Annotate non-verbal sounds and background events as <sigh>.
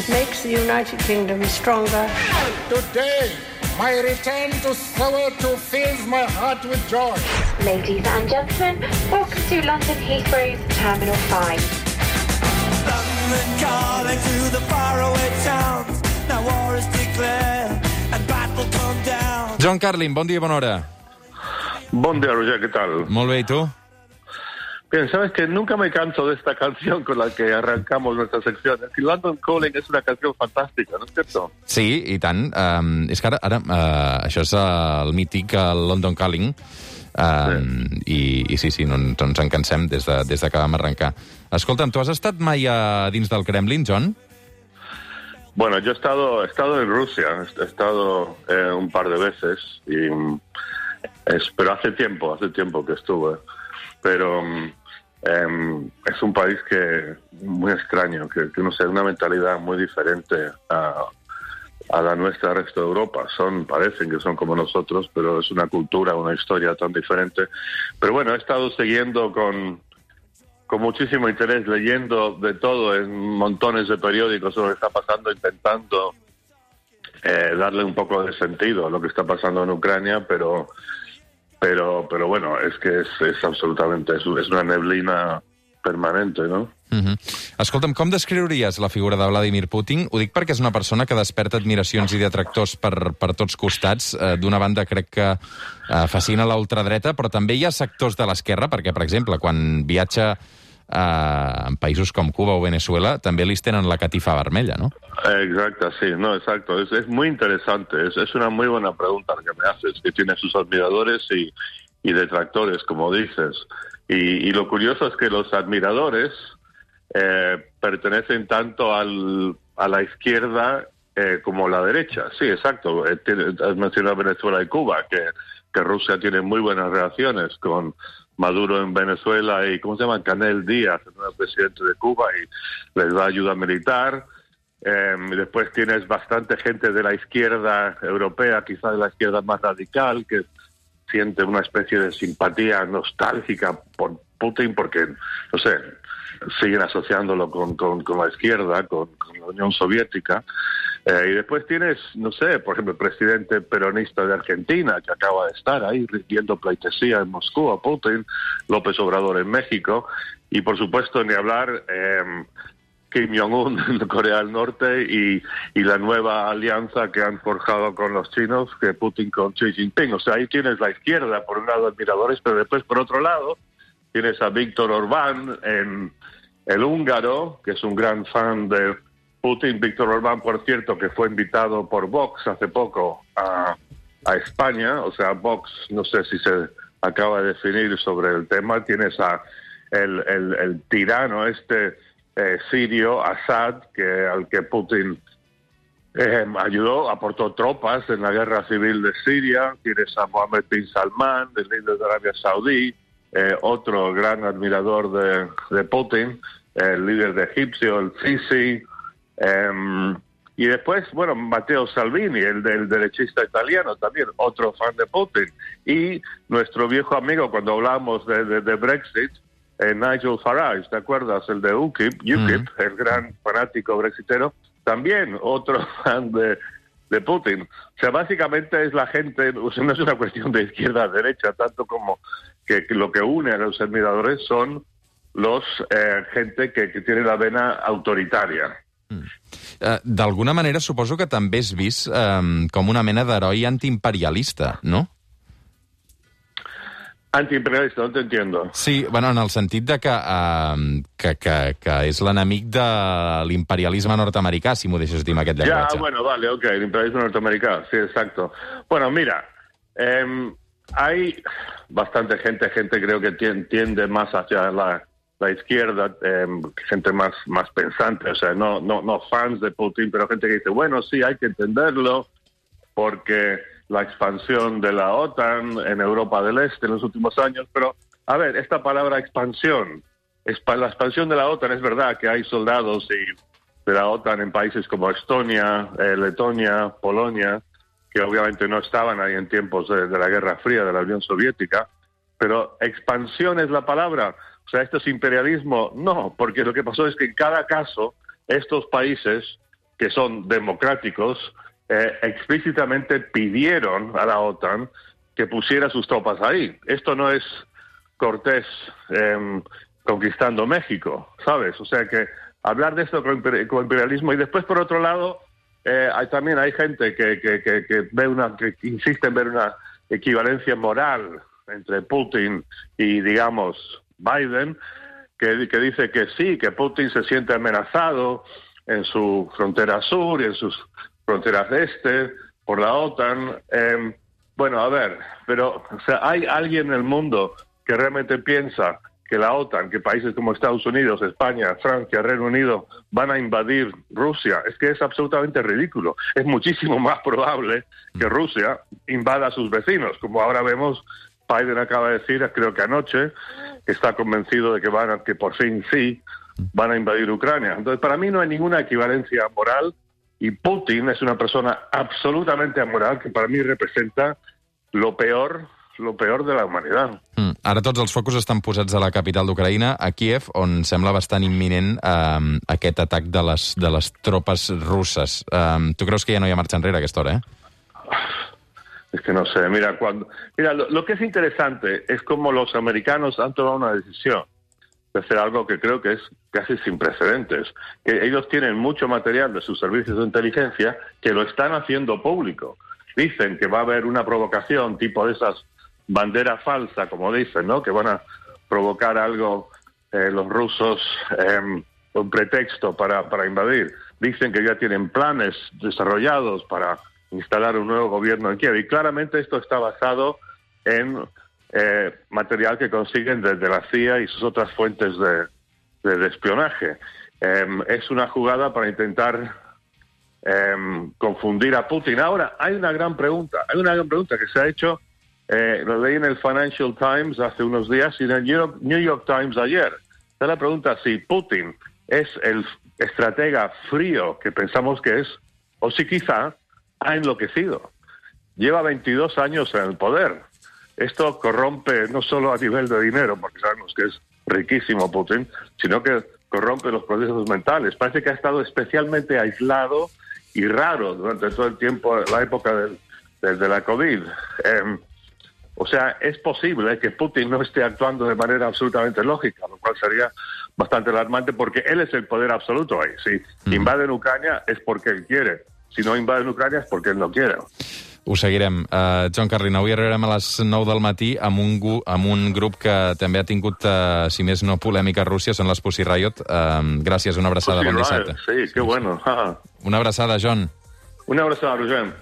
It makes the United Kingdom stronger. Today, my return to Soweto fills my heart with joy. Ladies and gentlemen, welcome to London Heathrow's Terminal 5. London calling to the faraway towns. Now war is declared and battle come down. John Carlin, bon dia, bona hora. Buen día, Roger, ¿qué tal? Molt bé, i tu? Bien, sabes que nunca me canso de esta <laughs> canción con la que arrancamos nuestra sección. Es que London Calling es una canción fantástica, ¿no es cierto? Sí, i tant. Um, és que ara, ara uh, això és el mític London Calling, um, i, i sí, sí, no, no ens en cansem des de, des de que vam arrencar. Escolta'm, tu has estat mai a dins del Kremlin, John? Bueno, yo he estado, he estado en Rusia, he estado eh, un par de veces, y, mm, es, pero hace tiempo, hace tiempo que estuve. Pero em, es un país que muy extraño, que, que no sé, una mentalidad muy diferente a, a la nuestra resto de Europa. Son, parecen que son como nosotros, pero es una cultura, una historia tan diferente. Pero bueno, he estado siguiendo con, con muchísimo interés, leyendo de todo en montones de periódicos lo que está pasando, intentando eh, darle un poco de sentido a lo que está pasando en Ucrania, pero pero pero bueno, es que es, es absolutamente, es, es una neblina permanente, ¿no? Uh -huh. Escolta'm, com descriuries la figura de Vladimir Putin? Ho dic perquè és una persona que desperta admiracions i detractors per, per tots costats. Eh, D'una banda, crec que eh, fascina la ultradreta, però també hi ha sectors de l'esquerra, perquè, per exemple, quan viatja eh, en països Cuba o Venezuela, també li tenen la catifa vermella, no? Exacto, sí, no, exacto. Es, es muy interesante. Es, es una muy buena pregunta que me haces, que tiene sus admiradores y, detractores, como dices. Y, lo curioso es que los admiradores eh, pertenecen tanto al, a la izquierda eh, como la derecha. Sí, exacto. Eh, has mencionado Venezuela y Cuba, que Rusia tiene muy buenas relaciones con Maduro en Venezuela y, ¿cómo se llama? Canel Díaz, el nuevo presidente de Cuba, y les da ayuda militar. Eh, después tienes bastante gente de la izquierda europea, quizás de la izquierda más radical, que siente una especie de simpatía nostálgica por Putin porque, no sé, siguen asociándolo con la izquierda, con, con la Unión Soviética. Eh, y después tienes, no sé, por ejemplo, el presidente peronista de Argentina, que acaba de estar ahí rindiendo pleitesía en Moscú a Putin, López Obrador en México, y por supuesto ni hablar eh, Kim Jong-un <laughs> en Corea del Norte y, y la nueva alianza que han forjado con los chinos, que Putin con Xi Jinping. O sea, ahí tienes la izquierda, por un lado admiradores, pero después, por otro lado, tienes a Víctor Orbán en el húngaro, que es un gran fan de Putin. Víctor Orbán, por cierto, que fue invitado por Vox hace poco a, España. O sea, Vox, no sé si se acaba de definir sobre el tema. Tienes a el, tirano este eh, sirio, Assad, que al que Putin eh, ayudó, aportó tropas en la guerra civil de Siria. Tienes a Mohammed bin Salman, el líder de Arabia Saudí, eh, otro gran admirador de, de Putin, el líder de Egipcio, el Sisi. Em, y después, bueno, Matteo Salvini, el del derechista italiano, también otro fan de Putin. Y nuestro viejo amigo, cuando hablamos de, de- de Brexit, eh, Nigel Farage, ¿te acuerdas? El de UKIP, UKIP el gran fanático brexitero, también otro <laughs> fan de, de Putin. O sea, básicamente es la gente, o sea, no es una cuestión de izquierda a derecha, tanto como que, que lo que une a los admiradores son los eh, gente que, que tiene la vena autoritaria. Eh, D'alguna manera suposo que també és vist eh, com una mena d'heroi antiimperialista, no? Antiimperialista, no te entiendo. Sí, bueno, en el sentit de que, eh, que, que, que és l'enemic de l'imperialisme nord-americà, si m'ho deixes dir amb aquest llenguatge. bueno, vale, ok, el imperialismo norteamericano, sí, exacto. Bueno, mira, em, hay bastante gente, gente creo que tien- tiende más hacia la, la izquierda, em, gente más, más pensante, o sea, no, no, no fans de Putin, pero gente que dice, bueno, sí, hay que entenderlo, porque la expansión de la OTAN en Europa del Este en los últimos años, pero a ver, esta palabra expansión, expa- la expansión de la OTAN es verdad que hay soldados de la OTAN en países como Estonia, eh, Letonia, Polonia, que obviamente no estaban ahí en tiempos de, de la Guerra Fría de la Unión Soviética, pero expansión es la palabra. O sea, esto es imperialismo. No, porque lo que pasó es que en cada caso estos países que son democráticos, eh, explícitamente pidieron a la OTAN que pusiera sus tropas ahí. Esto no es Cortés em, conquistando México, ¿sabes? O sea que hablar de esto con, imper- con imperialismo y después, por otro lado, eh, hay, también hay gente que, que, que ve una, que insiste en ver una equivalencia moral entre Putin y, digamos, Biden, que, que dice que sí, que Putin se siente amenazado en su frontera sur y en sus fronteras este por la OTAN. Eh, bueno, a ver, pero o sea, hay alguien en el mundo que realmente piensa que la OTAN, que países como Estados Unidos, España, Francia, Reino Unido van a invadir Rusia. Es que es absolutamente ridículo. Es muchísimo más probable que Rusia invada a sus vecinos, como ahora vemos. Biden acaba de decir, creo que anoche, está convencido de que van a, que por fin sí van a invadir Ucrania. Entonces, para mí no hay ninguna equivalencia moral y Putin es una persona absolutamente amoral que para mí representa lo peor, lo peor de la humanidad. Mm. Ara tots els focus estan posats a la capital d'Ucraïna, a Kiev, on sembla bastant imminent eh, aquest atac de les, de les tropes russes. Eh, tu creus que ja no hi ha marxa enrere a aquesta hora, eh? Es que no sé, mira, cuando, mira, lo, que es interesante es cómo los americanos han tomado una decisión de hacer algo que creo que es casi sin precedentes, que ellos tienen mucho material de sus servicios de inteligencia que lo están haciendo público. Dicen que va a haber una provocación tipo de esas banderas falsas, como dicen, ¿no? Que van a provocar algo eh, los rusos, eh, pretexto para, para invadir. Dicen que ya tienen planes desarrollados para instalar un nuevo gobierno en Kiev. Y claramente esto está basado en eh, material que consiguen desde la CIA y sus otras fuentes de, espionaje. Em, es una jugada para intentar em, confundir a Putin. Ahora, hay una gran pregunta, hay una gran pregunta que se ha hecho, eh, lo leí en el Financial Times hace unos días y en el New York Times ayer. Está la pregunta si Putin es el estratega frío que pensamos que es, o si quizá ha enloquecido. Lleva 22 años en el poder. Esto corrompe no solo a nivel de dinero, porque sabemos que es riquísimo Putin, sino que corrompe los procesos mentales. Parece que ha estado especialmente aislado y raro durante todo el tiempo, la época del- del- de la COVID. Em, o sea, es posible que Putin no esté actuando de manera absolutamente lógica, lo cual sería bastante alarmante porque él es el poder absoluto ahí. Si invaden Ucrania es porque él quiere. Si no invaden Ucrania es porque él no quiere. Ho seguirem. Uh, Joan Carlin, avui arribarem a les 9 del matí amb un, gu, amb un grup que també ha tingut, uh, si més no, polèmica a Rússia, són les Pussy Riot. Uh, gràcies, una abraçada, bon Pussy dissabte. Riot, Sí, qué bueno. <laughs> Una abraçada, John. Una abraçada, Roger.